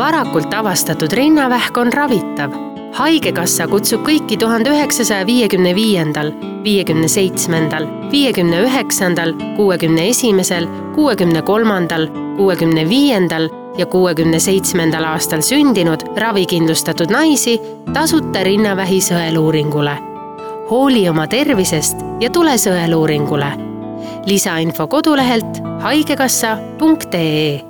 varakult avastatud rinnavähk on ravitav. haigekassa kutsub kõiki tuhande üheksasaja viiekümne viiendal, viiekümne seitsmendal, viiekümne üheksandal, kuuekümne esimesel, kuuekümne kolmandal, kuuekümne viiendal ja kuuekümne seitsmendal aastal sündinud ravikindlustatud naisi tasuta rinnavähi sõeluuringule. hooli oma tervisest ja tule sõeluuringule. lisainfo kodulehelt haigekassa.ee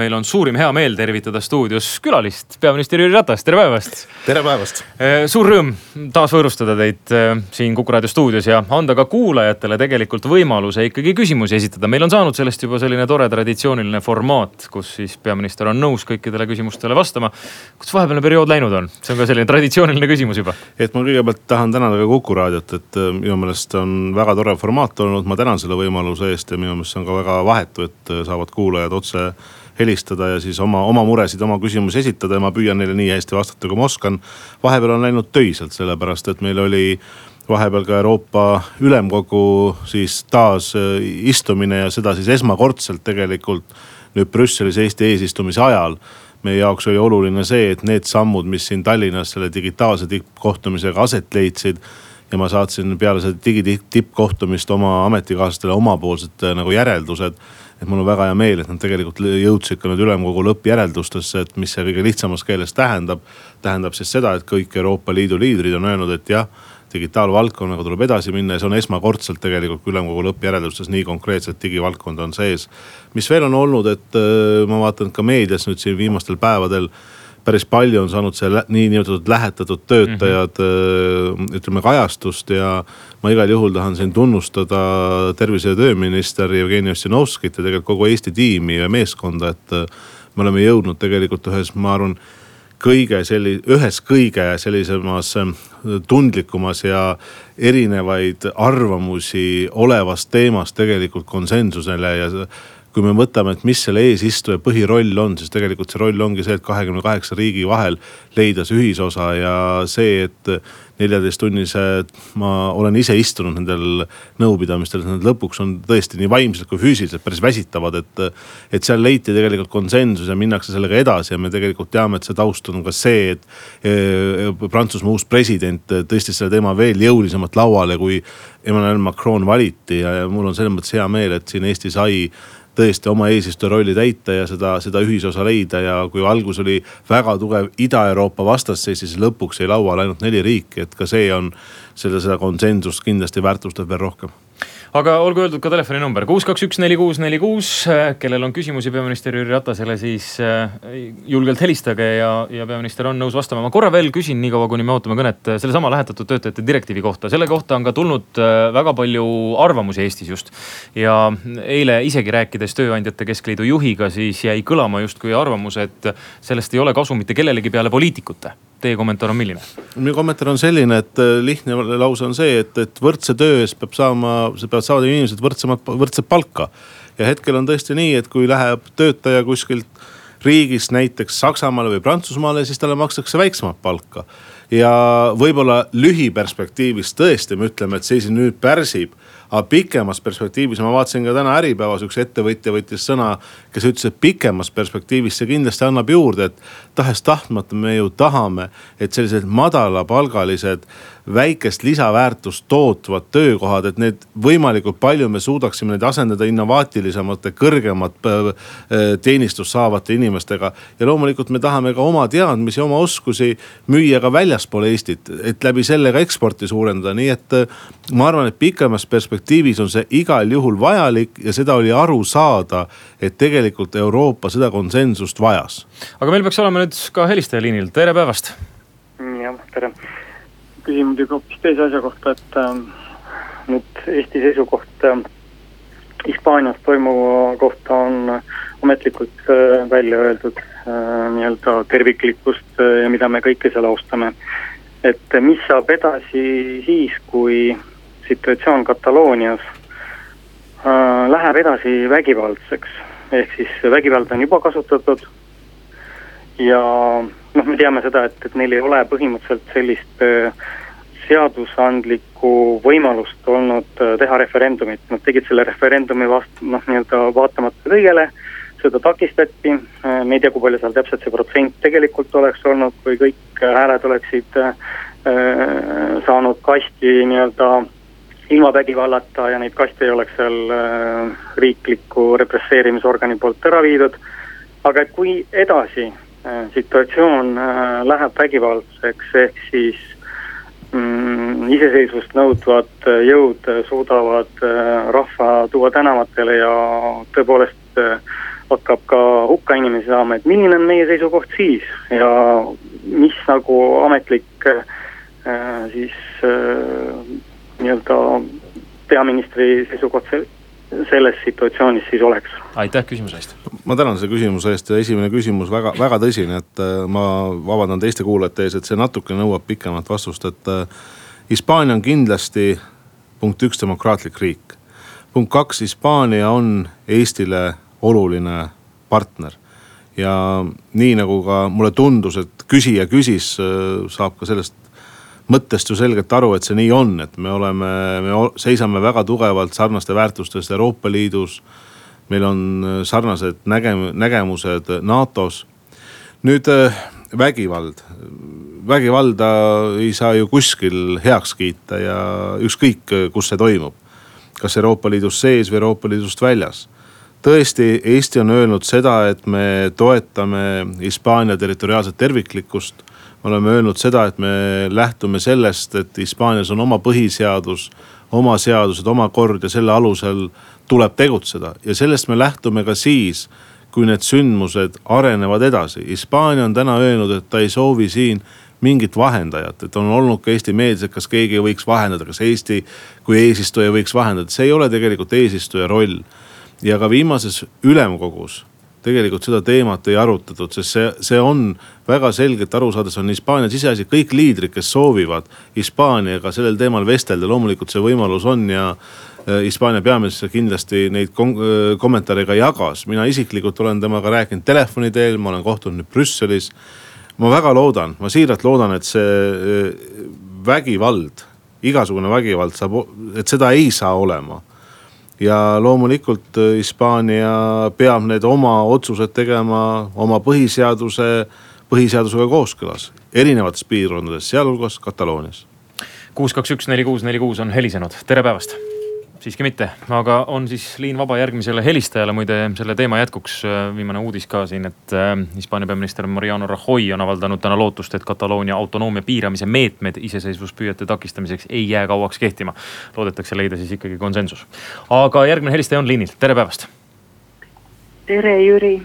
meil on suurim hea meel tervitada stuudios külalist, peaminister Jüri Ratas, tere päevast. tere päevast. suur rõõm taas võõrustada teid siin Kuku raadio stuudios ja anda ka kuulajatele tegelikult võimaluse ikkagi küsimusi esitada. meil on saanud sellest juba selline tore traditsiooniline formaat, kus siis peaminister on nõus kõikidele küsimustele vastama. kuidas vahepealne periood läinud on, see on ka selline traditsiooniline küsimus juba. et ma kõigepealt tahan tänada ka Kuku raadiot, et minu meelest on väga tore formaat olnud, ma tänan selle võimaluse eest ja minu meelest see on ka väga vahetu, et saavad kuulajad otse helistada ja siis oma, oma muresid, oma küsimusi esitada ja ma püüan neile nii hästi vastata, kui ma oskan. vahepeal on läinud töiselt, sellepärast et meil oli vahepeal ka Euroopa Ülemkogu siis taas äh, istumine ja seda siis esmakordselt tegelikult nüüd Brüsselis Eesti eesistumise ajal meie jaoks oli oluline see, et need sammud, mis siin Tallinnas selle digitaalse tippkohtumisega aset leidsid. ja ma saatsin peale seda digitippkohtumist oma ametikaaslastele omapoolsed äh, nagu järeldused et mul on väga hea meel, et nad tegelikult jõudsid ka nüüd ülemkogu lõppjäreldustesse, et mis see kõige lihtsamas keeles tähendab. tähendab siis seda, et kõik Euroopa Liidu liidrid on öelnud, et jah, digitaalvaldkonnaga tuleb edasi minna ja see on esmakordselt tegelikult ülemkogu lõppjäreldustes nii konkreetselt digivaldkond on sees. mis veel on olnud, et äh, ma vaatan ka meedias nüüd siin viimastel päevadel päris palju on saanud see niinimetatud lähetatud töötajad mm -hmm. ütleme kajastust ja ma igal juhul tahan siin tunnustada tervise ja tööminister Jevgeni Ossinovskit ja tegelikult kogu Eesti tiimi ja meeskonda, et äh, me oleme jõudnud tegelikult ühes, ma arvan kõige selli-, ühes kõige sellisemas äh, tundlikumas ja erinevaid arvamusi olevas teemas tegelikult konsensusele ja kui me võtame, et mis selle eesistuja põhiroll on, siis tegelikult see roll ongi see, et kahekümne kaheksa riigi vahel leida see ühisosa ja see, et neljateisttunnise, ma olen ise istunud nendel nõupidamistel, need lõpuks on tõesti nii vaimselt kui füüsiliselt päris väsitavad, et. et seal leiti tegelikult konsensus ja minnakse sellega edasi ja me tegelikult teame, et see taust on ka see, et eh, Prantsusmaa uus president tõstis selle teema veel jõulisemalt lauale, kui Emmanuel Macron valiti ja, mul on selles mõttes hea meel, et siin Eesti sai tõesti oma eesistuja rolli täita ja seda, seda ühisosa leida ja kui algus oli väga tugev Ida-Euroopa vastasseis, siis lõpuks jäi lauale ainult neli riiki, et ka see on selle, seda konsensust kindlasti väärtustab veel rohkem aga olgu öeldud ka telefoninumber kuus, kaks, üks, neli, kuus, neli, kuus. kellel on küsimusi peaminister Jüri Ratasele, siis äh, julgelt helistage ja, ja peaminister on nõus vastama. ma korra veel küsin, niikaua kuni me ootame kõnet, äh, sellesama lähetatud töötajate direktiivi kohta. selle kohta on ka tulnud äh, väga palju arvamusi Eestis just. ja eile isegi rääkides Tööandjate Keskliidu juhiga, siis jäi kõlama justkui arvamus, et sellest ei ole kasu mitte kellelegi peale poliitikute teie kommentaar on milline? minu kommentaar on selline, et äh, lihtne lause on see, et, et võrdse töö eest peab saama, peavad saama inimesed võrdsemat, võrdset palka. ja hetkel on tõesti nii, et kui läheb töötaja kuskilt riigist näiteks Saksamaale või Prantsusmaale, siis talle makstakse väiksemat palka. ja võib-olla lühiperspektiivis tõesti me ütleme, et see siin nüüd pärsib aga pikemas perspektiivis, ma vaatasin ka täna Äripäevas üks ettevõtja võttis sõna, kes ütles, et pikemas perspektiivis see kindlasti annab juurde, et tahes-tahtmata me ju tahame, et sellised madalapalgalised väikest lisaväärtust tootvad töökohad, et need võimalikult palju me suudaksime neid asendada innovaatilisemate, kõrgemat äh, äh, teenistust saavate inimestega. ja loomulikult me tahame ka oma teadmisi, oma oskusi müüa ka väljaspool Eestit, et läbi selle ka eksporti suurendada, nii et äh, ma arvan, et pikemas perspektiivis on see igal juhul vajalik ja seda oli aru saada, et tegelikult Euroopa seda konsensust vajas. aga meil peaks olema nüüd ka helistaja liinil, tere päevast. jah, tere küsin muidugi hoopis teise asja kohta, et äh, nüüd Eesti seisukoht äh, Hispaanias toimuva kohta on ametlikult äh, välja öeldud äh, nii-öelda terviklikkust äh, ja mida me kõike seal austame. et mis saab edasi siis, kui situatsioon Kataloonias äh, läheb edasi vägivaldseks, ehk siis vägivalda on juba kasutatud ja noh, me teame seda, et, et neil ei ole põhimõtteliselt sellist seadusandlikku võimalust olnud teha referendumit, nad tegid selle referendumi vast-, noh, nii-öelda vaatamata kõigele, seda takistati, me ei tea, kui palju seal täpselt see protsent tegelikult oleks olnud, kui kõik hääled oleksid äh, saanud kasti nii-öelda ilma vägivallata ja neid kaste ei oleks seal äh, riikliku represseerimisorgani poolt ära viidud, aga kui edasi äh, situatsioon äh, läheb vägivaldseks, ehk siis mm, iseseisvust nõudvad jõud suudavad rahva tuua tänavatele ja tõepoolest hakkab ka hukka inimesi saama, et milline on meie seisukoht siis ja mis nagu ametlik äh, siis äh, nii-öelda peaministri seisukoht selles situatsioonis siis oleks. aitäh küsimuse eest. ma tänan selle küsimuse eest ja esimene küsimus väga, väga tõsine, et äh, ma vabandan teiste kuulajate ees, et see natuke nõuab pikemat vastust, et äh, Hispaania on kindlasti punkt üks demokraatlik riik. punkt kaks, Hispaania on Eestile oluline partner ja nii nagu ka mulle tundus, et küsija küsis, äh, saab ka sellest mõttest ju selgelt aru, et see nii on, et me oleme, me seisame väga tugevalt sarnaste väärtustest Euroopa Liidus. meil on äh, sarnased nägem-, nägemused NATO-s. nüüd äh, vägivald, vägivalda ei saa ju kuskil heaks kiita ja ükskõik, kus see toimub. kas Euroopa Liidus sees või Euroopa Liidust väljas tõesti, Eesti on öelnud seda, et me toetame Hispaania territoriaalset terviklikkust me oleme öelnud seda, et me lähtume sellest, et Hispaanias on oma põhiseadus, oma seadused, oma kord ja selle alusel tuleb tegutseda ja sellest me lähtume ka siis, kui need sündmused arenevad edasi. Hispaania on täna öelnud, et ta ei soovi siin mingit vahendajat, et on olnud ka Eesti meedias, et kas keegi võiks vahendada, kas Eesti kui eesistuja võiks vahendada, see ei ole tegelikult eesistuja roll. Ja ka viimases ülemkogus tegelikult seda teemat ei arutatud, sest see, see on väga selgelt aru saada, see on Hispaania siseasi, kõik liidrid, kes soovivad Hispaaniaga sellel teemal vestelda, loomulikult see võimalus on ja äh, Hispaania peaminister kindlasti neid äh, kommentaare ka jagas. mina isiklikult olen temaga rääkinud telefoni teel, ma olen kohtunud nüüd Brüsselis. ma väga loodan, ma siiralt loodan, et see äh, vägivald, igasugune vägivald saab, et seda ei saa olema ja loomulikult äh, Hispaania peab need oma otsused tegema oma põhiseaduse, põhiseadusega kooskõlas erinevates piirkondades, sealhulgas Kataloonias. kuus, kaks, üks, neli, kuus, neli, kuus on helisenud, tere päevast siiski mitte, aga on siis liin vaba järgmisele helistajale, muide selle teema jätkuks äh, viimane uudis ka siin, et äh, Hispaania peaminister Mariano Rajoy on avaldanud täna lootust, et Kataloonia autonoomia piiramise meetmed iseseisvuspüüete takistamiseks ei jää kauaks kehtima. loodetakse leida siis ikkagi konsensus. aga järgmine helistaja on liinil, tere päevast. tere, Jüri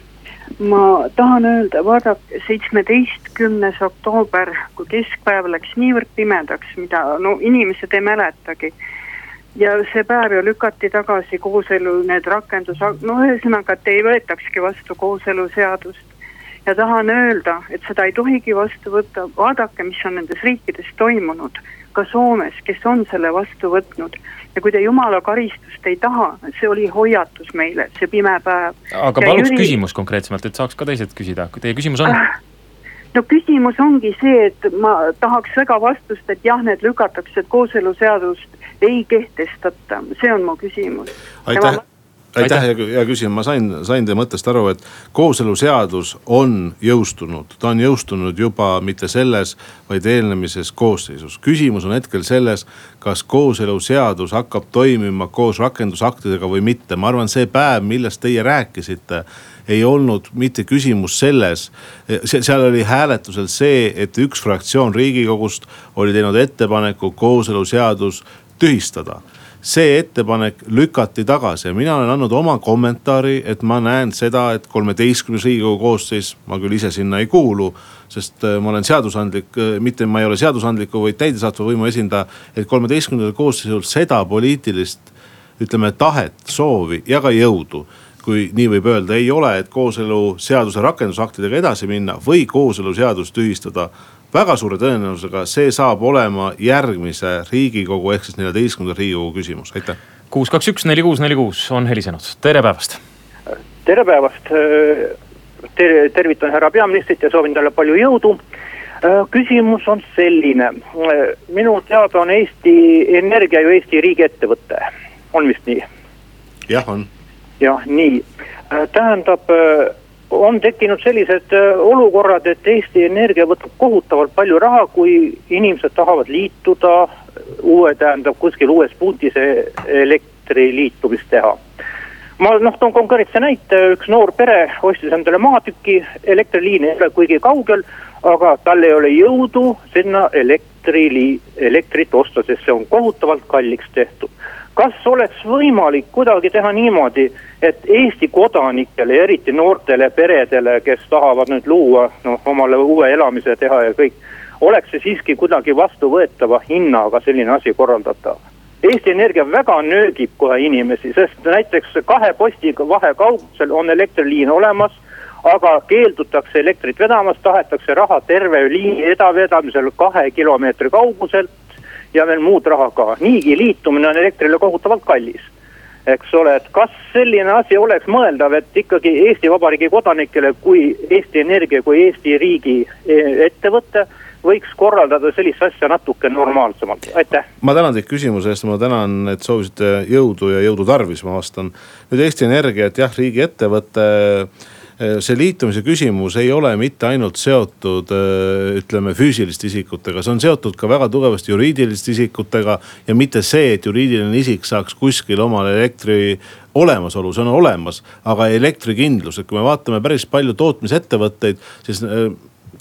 ma tahan öelda, vaadake, seitsmeteistkümnes oktoober, kui keskpäev läks niivõrd pimedaks, mida no inimesed ei mäletagi ja see päev ju lükati tagasi kooselu need rakendus, no ühesõnaga, et ei võetakski vastu kooseluseadust. ja tahan öelda, et seda ei tohigi vastu võtta, vaadake, mis on nendes riikides toimunud, ka Soomes, kes on selle vastu võtnud. ja kui te jumala karistust ei taha, see oli hoiatus meile, see pime päev. aga ja paluks Jüri... küsimus konkreetsemalt, et saaks ka teised küsida, teie küsimus on ah.? no küsimus ongi see, et ma tahaks väga vastust, et jah, need lükatakse, et kooseluseadust ei kehtestata, see on mu küsimus. aitäh aitäh, hea küsija, ma sain, sain teie mõttest aru, et kooseluseadus on jõustunud, ta on jõustunud juba mitte selles, vaid eelnemises koosseisus. küsimus on hetkel selles, kas kooseluseadus hakkab toimima koos rakendusaktidega või mitte. ma arvan, see päev, millest teie rääkisite, ei olnud mitte küsimus selles, seal oli hääletusel see, et üks fraktsioon riigikogust oli teinud ettepaneku kooseluseadus tühistada see ettepanek lükati tagasi ja mina olen andnud oma kommentaari, et ma näen seda, et kolmeteistkümnes riigikogu koosseis, ma küll ise sinna ei kuulu. sest äh, ma olen seadusandlik, äh, mitte ma ei ole seadusandliku, vaid täidesaatva võimu esindaja. et kolmeteistkümnendal koosseisul seda poliitilist, ütleme tahet, soovi ja ka jõudu kui nii võib öelda, ei ole, et kooseluseaduse rakendusaktidega edasi minna või kooseluseadus tühistada väga suure tõenäosusega see saab olema järgmise riigikogu ehk siis neljateistkümnenda riigikogu küsimus, aitäh. kuus, kaks, üks, neli, kuus, neli, kuus on helisenud, tere päevast. tere päevast. ter tervitan härra peaministrit ja soovin talle palju jõudu. küsimus on selline, minu teada on Eesti Energia ju Eesti riigiettevõte, on vist nii? jah, on. jah, nii, tähendab on tekkinud sellised olukorrad, et Eesti Energia võtab kohutavalt palju raha, kui inimesed tahavad liituda uue, tähendab kuskil uues punktis elektriliitumist teha ma noh, toon konkreetse näite, üks noor pere ostis endale maatüki, elektriliin ei ole kuigi kaugel, aga tal ei ole jõudu sinna elektrili-, elektrit osta, sest see on kohutavalt kalliks tehtud. Kas oleks võimalik kuidagi teha niimoodi, et Eesti kodanikele eriti noortele peredele, kes tahavad nüüd luua noh, omale uue elamise teha ja kõik, oleks see siiski kuidagi vastuvõetava hinnaga selline asi korraldatav? Eesti Energia väga nöögib kohe inimesi, sest näiteks kahe postiga vahe kaugusel on elektriliin olemas, aga keeldutakse elektrit vedamast, tahetakse raha terve liini edavedamisel kahe kilomeetri kauguselt ja veel muud raha ka. niigi liitumine on elektrile kohutavalt kallis. eks ole, et kas selline asi oleks mõeldav, et ikkagi Eesti Vabariigi kodanikele kui Eesti Energia kui Eesti riigi e-, ettevõte võiks korraldada sellist asja natuke normaalsemalt, aitäh. ma tänan teid küsimuse eest, ma tänan, et soovisite jõudu ja jõudu tarvis, ma vastan. nüüd Eesti Energia, et jah, riigiettevõte see liitumise küsimus ei ole mitte ainult seotud ütleme füüsiliste isikutega, see on seotud ka väga tugevasti juriidiliste isikutega. ja mitte see, et juriidiline isik saaks kuskil omale elektri olemasolu, see on olemas, aga elektrikindlus, et kui me vaatame päris palju tootmisettevõtteid, siis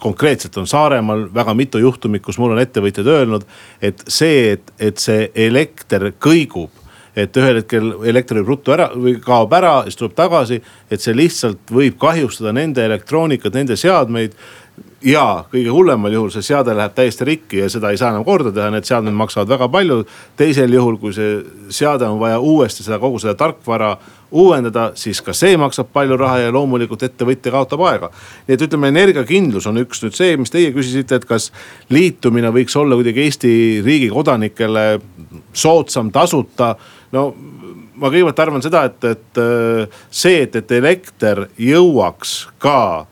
konkreetselt on Saaremaal väga mitu juhtumit, kus mul on ettevõtjad öelnud, et see, et, et see elekter kõigub et ühel hetkel elekter võib ruttu ära või kaob ära, siis tuleb tagasi, et see lihtsalt võib kahjustada nende elektroonikat, nende seadmeid ja kõige hullemal juhul see seade läheb täiesti rikki ja seda ei saa enam korda teha, need seadmed maksavad väga palju. teisel juhul, kui see seade on vaja uuesti seda kogu seda tarkvara uuendada, siis ka see maksab palju raha ja loomulikult ettevõtja kaotab aega. nii et ütleme, energiakindlus on üks nüüd see, mis teie küsisite, et kas liitumine võiks olla kuidagi Eesti riigi kodanikele soodsam, tasuta. no ma kõigepealt arvan seda, et, et see, et, et elekter jõuaks ka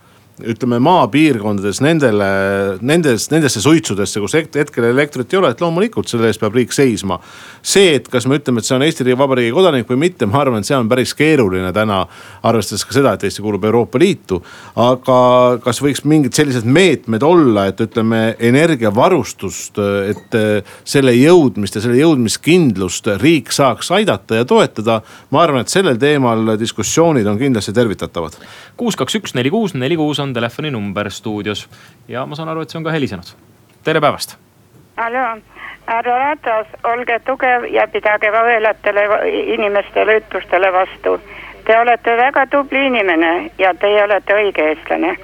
ütleme maapiirkondades nendele, nendes, nendesse suitsudesse, kus hetkel elektrit ei ole, et loomulikult selle eest peab riik seisma. see, et kas me ütleme, et see on Eesti Vabariigi kodanik või mitte, ma arvan, et see on päris keeruline täna. arvestades ka seda, et Eesti kuulub Euroopa Liitu. aga kas võiks mingid sellised meetmed olla, et ütleme energiavarustust, et selle jõudmist ja selle jõudmiskindlust riik saaks aidata ja toetada. ma arvan, et sellel teemal diskussioonid on kindlasti tervitatavad. kuus, kaks, üks, neli, kuus, neli, kuus on telefoninumber stuudios ja ma saan aru, et see on ka helisenud. tere päevast. hallo, härra Ratas, olge tugev ja pidage vaelatele inimestele ütlustele vastu. Te olete väga tubli inimene ja teie olete õige eestlane.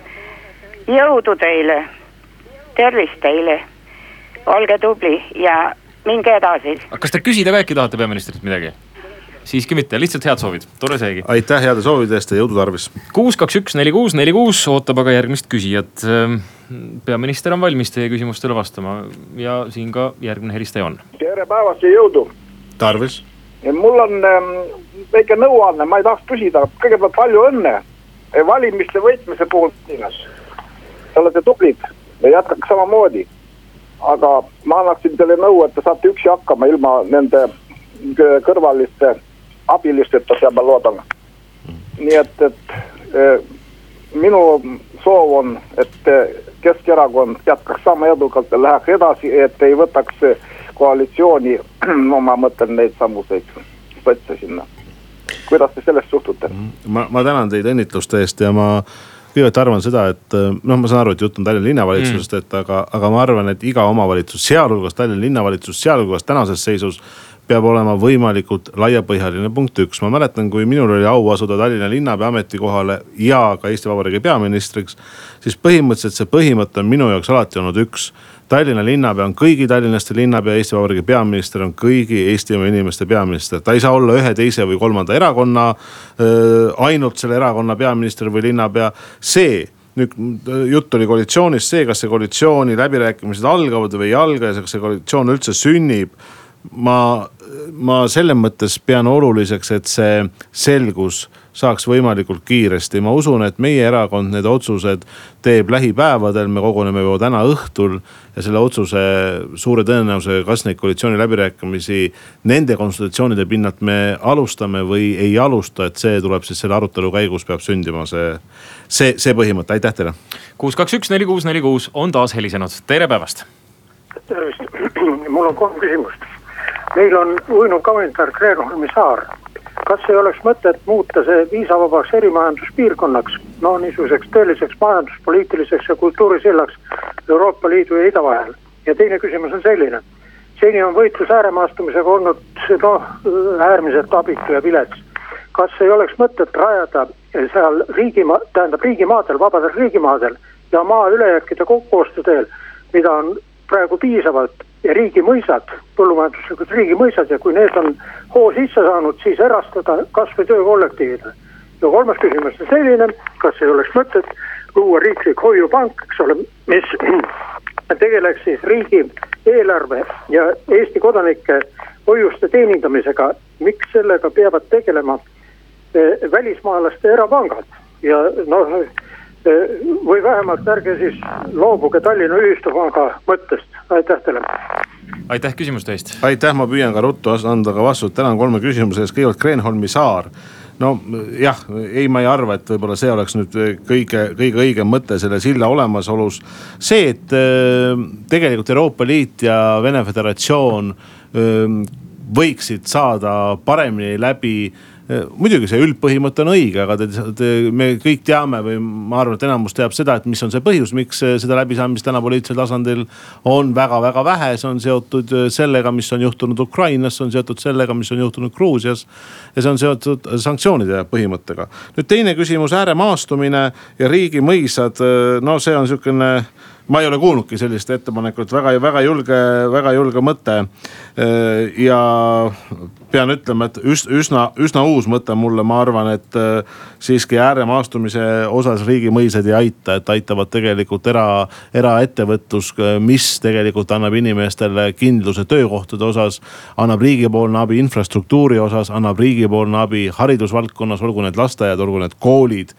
jõudu teile, tervist teile, olge tubli ja minge edasi. kas te küsida ka äkki tahate peaministrilt midagi? Siiski mitte, lihtsalt head soovid, tore seegi. aitäh heade soovide eest ja jõudu tarvis. kuus, kaks, üks, neli, kuus, neli, kuus ootab aga järgmist küsijat. Ehm, peaminister on valmis teie küsimustele vastama ja siin ka järgmine helistaja on. tere päevast ja jõudu. tarvis. mul on ähm, väike nõuanne, ma ei tahaks küsida, kõigepealt palju õnne valimiste võitmise puhul. Te olete tublid ja jätkake samamoodi. aga ma annaksin teile nõu, et te saate üksi hakkama ilma nende kõrvaliste abilisteta seal ma loodan. nii et, et e, minu soov on, et Keskerakond jätkaks sama edukalt ja läheks edasi, et ei võtaks koalitsiooni, no ma mõtlen neid samuseid sotse sinna. kuidas te sellesse suhtute? ma, ma tänan teid õnnitluste eest ja ma kõigepealt arvan seda, et noh, ma saan aru, et jutt on Tallinna linnavalitsusest mm., et aga, aga ma arvan, et iga omavalitsus, sealhulgas Tallinna linnavalitsus, sealhulgas tänases seisus peab olema võimalikult laiapõhjaline, punkt üks. ma mäletan, kui minul oli au asuda Tallinna linnapea ametikohale ja ka Eesti Vabariigi peaministriks. siis põhimõtteliselt see põhimõte on minu jaoks alati olnud üks. Tallinna linnapea on kõigi tallinlaste linnapea, Eesti Vabariigi peaminister on kõigi Eestimaa inimeste peaminister. ta ei saa olla ühe, teise või kolmanda erakonna, ainult selle erakonna peaminister või linnapea. see nüüd jutt oli koalitsioonist, see, kas see koalitsiooni läbirääkimised algavad või ei alga ja kas see koalitsioon üldse sünnib ma, ma selles mõttes pean oluliseks, et see selgus saaks võimalikult kiiresti. ma usun, et meie erakond need otsused teeb lähipäevadel, me koguneme juba täna õhtul. ja selle otsuse suure tõenäosusega, kas neid koalitsiooniläbirääkimisi nende konsultatsioonide pinnalt me alustame või ei alusta, et see tuleb siis selle arutelu käigus, peab sündima see, see, see põhimõte, aitäh teile. kuus, kaks, üks, neli, kuus, neli, kuus on taas helisenud, tere päevast. tervist, mul on kolm küsimust. Meil on uinuv kalendar Kreenholmi saar kas ei oleks mõtet muuta see viisavabaks erimajanduspiirkonnaks, no niisuguseks tõeliseks majanduspoliitiliseks ja kultuurisillaks Euroopa Liidu ja ida vahel. ja teine küsimus on selline, seni on võitlus ääremaastumisega olnud noh, äärmiselt abitu ja vilets. kas ei oleks mõtet rajada seal riigimaa, tähendab riigimaadel, vabadel riigimaadel ja maa ülejääkide kokkuostu teel, mida on praegu piisavalt ja riigimõisad, põllumajanduslikud riigimõisad ja kui need on hoo sisse saanud, siis erastada kasvõi töökollektiivile. ja kolmas küsimus on selline, kas ei oleks mõtet luua riiklik hoiupank, eks ole, mis tegeleks siis riigi eelarve ja Eesti kodanike hoiuste teenindamisega, miks sellega peavad tegelema eh, välismaalaste erapangad ja noh või vähemalt ärge siis loobuge Tallinna Ühistupanga mõttest, aitäh teile. aitäh küsimuste eest. aitäh, ma püüan ka ruttu anda ka vastust, tänan kolme küsimuse eest, kõigepealt Kreenholmi saar no jah, ei, ma ei arva, et võib-olla see oleks nüüd kõige, kõige õigem mõte selle silla olemasolus. see, et tegelikult Euroopa Liit ja Vene Föderatsioon võiksid saada paremini läbi muidugi see üldpõhimõte on õige, aga te, te, me kõik teame või ma arvan, et enamus teab seda, et mis on see põhjus, miks seda läbisaamist täna poliitilisel tasandil on väga-väga vähe. see on seotud sellega, mis on juhtunud Ukrainas, see on seotud sellega, mis on juhtunud Gruusias. ja see on seotud sanktsioonide põhimõttega. nüüd teine küsimus, ääremaastumine ja riigimõisad. no see on sihukene ma ei ole kuulnudki sellist ettepanekut, väga, väga julge, väga julge mõte. ja pean ütlema, et üsna, üsna uus mõte mulle, ma arvan, et siiski ääremaastumise osas riigimõisad ei aita, et aitavad tegelikult era, eraettevõtlus, mis tegelikult annab inimestele kindluse töökohtade osas. annab riigipoolne abi infrastruktuuri osas, annab riigipoolne abi haridusvaldkonnas, olgu need lasteaiad, olgu need koolid.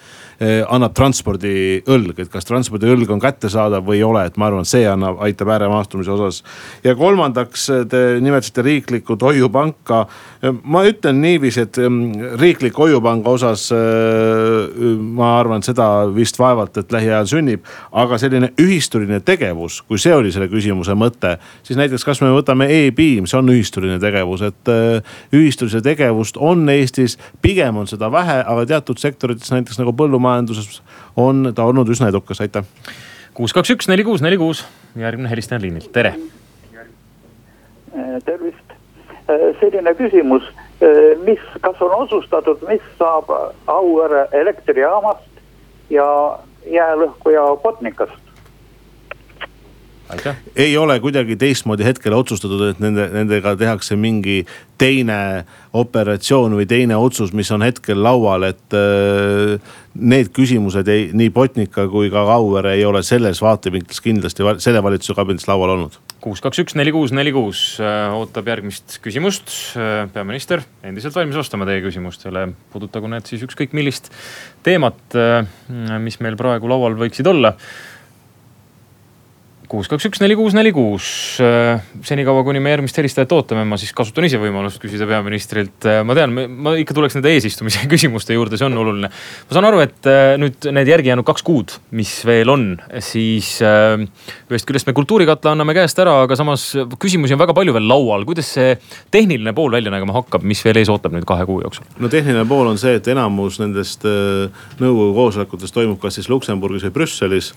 annab transpordiõlg, et kas transpordiõlg on kättesaadav või ei ole, et ma arvan, see annab, aitab ääremaastumise osas. ja kolmandaks, te nimetasite riiklikku hoiupanka. ma ütlen niiviisi, et mm, riiklik hoiupanga osas ma arvan, seda vist vaevalt, et lähiajal sünnib. aga selline ühistuline tegevus, kui see oli selle küsimuse mõte, siis näiteks, kas me võtame e-piim, see on ühistuline tegevus, et ühistulise tegevust on Eestis, pigem on seda vähe, aga teatud sektorites, näiteks nagu põllumajanduses on ta olnud üsna edukas, aitäh kuus, kaks, üks, neli, kuus, neli, kuus, järgmine helistaja liinil, tere. tervist, selline küsimus, mis, kas on otsustatud, mis saab Auvere elektrijaamast ja jäälõhku ja Botnikast? Ei ole kuidagi teistmoodi hetkel otsustatud, et nende, nendega tehakse mingi teine operatsioon või teine otsus, mis on hetkel laual, et äh, need küsimused ei, nii Botnica kui ka Auvere ei ole selles vaatevinklis kindlasti selle valitsuse kabinetis laual olnud. kuus, kaks, üks, neli, kuus, neli, kuus äh, ootab järgmist küsimust. Äh, peaminister endiselt valmis vastama teie küsimustele, puudutagu need siis ükskõik millist teemat, mis meil praegu laual võiksid olla kuus, kaks, üks, neli, kuus, neli, kuus. Äh, senikaua, kuni me järgmist helistajat ootame, ma siis kasutan ise võimalust küsida peaministrilt. Äh, ma tean, ma ikka tuleks nende eesistumise küsimuste juurde, see on oluline. ma saan aru, et äh, nüüd need järgi jäänud kaks kuud, mis veel on, siis ühest küljest me kultuurikatla anname käest ära, aga samas küsimusi on väga palju veel laual. kuidas see tehniline pool välja nägema hakkab, mis veel ees ootab nüüd kahe kuu jooksul? no tehniline pool on see, et enamus nendest nõukogu koosolekutest toimub kas siis Luksemburgis või Brüsselis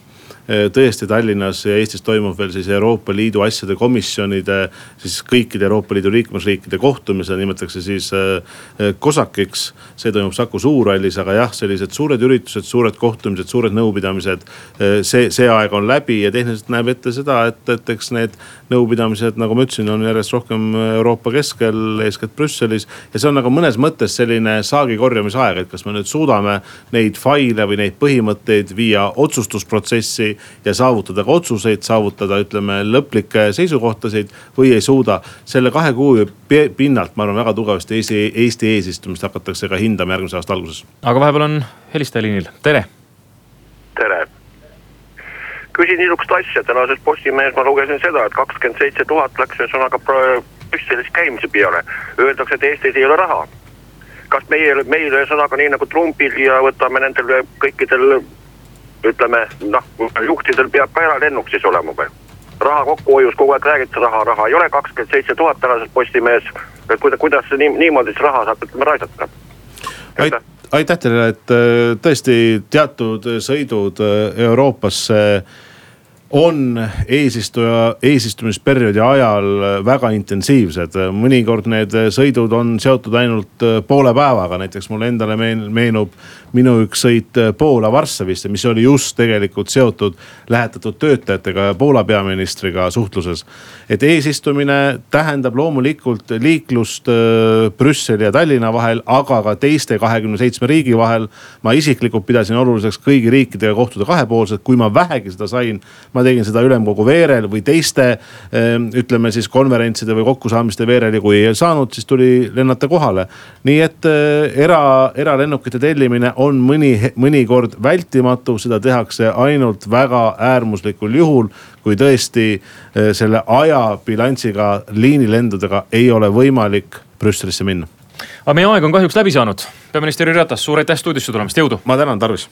tõesti Tallinnas ja Eestis toimub veel siis Euroopa Liidu asjade komisjonide, siis kõikide Euroopa Liidu liikmesriikide kohtumisel, nimetatakse siis COSAC-iks. Äh, see toimub Saku Suurhallis, aga jah, sellised suured üritused, suured kohtumised, suured nõupidamised. Äh, see, see aeg on läbi ja tehniliselt näeb ette seda, et, et eks need nõupidamised, nagu ma ütlesin, on järjest rohkem Euroopa keskel, eeskätt Brüsselis. ja see on nagu mõnes mõttes selline saagi korjamise aeg, et kas me nüüd suudame neid faile või neid põhimõtteid viia otsustusprotsessi edasi ja saavutada ka otsuseid, saavutada, ütleme, lõplikke seisukohtasid või ei suuda. selle kahe kuu pinnalt, ma arvan, väga tugevasti Eesti, Eesti eesistumist hakatakse ka hindama järgmise aasta alguses. aga vahepeal on helistaja liinil, tere. tere küsin niisugust asja, tänases Postimehes ma lugesin seda, et kakskümmend seitse tuhat läks ühesõnaga Brüsselis käimise peale. Öeldakse, et Eestis ei ole raha. kas meie, meil ühesõnaga nii nagu Trumpil ja võtame nendel kõikidel ütleme noh, juhtidel peab ka eralennuk siis olema või? raha kokkuhoius kogu aeg räägitakse raha, raha ei ole, kakskümmend seitse tuhat tänases Postimehes. et kuidas, kuidas nii, niimoodi siis raha saab ütleme raisata? aitäh aitäh teile, et äh, tõesti teatud sõidud äh, Euroopasse on eesistuja, eesistumisperioodi ajal väga intensiivsed. mõnikord need sõidud on seotud ainult poole päevaga, näiteks mulle endale meenub minu üks sõit Poola Varssavisse, mis oli just tegelikult seotud lähetatud töötajatega ja Poola peaministriga suhtluses. et eesistumine tähendab loomulikult liiklust äh, Brüsseli ja Tallinna vahel, aga ka teiste kahekümne seitsme riigi vahel. ma isiklikult pidasin oluliseks kõigi riikidega kohtuda kahepoolselt, kui ma vähegi seda sain. ma tegin seda ülemkogu veerel või teiste äh, ütleme siis konverentside või kokkusaamiste veerel ja kui ei saanud, siis tuli lennata kohale. nii et äh, era, eralennukite tellimine on mõni, mõnikord vältimatu, seda tehakse ainult väga äärmuslikul juhul. kui tõesti eh, selle ajabilansiga liinilendudega ei ole võimalik Brüsselisse minna aga meie aeg on kahjuks läbi saanud. peaminister Jüri Ratas, suur aitäh stuudiosse tulemast, jõudu. ma tänan, tarvis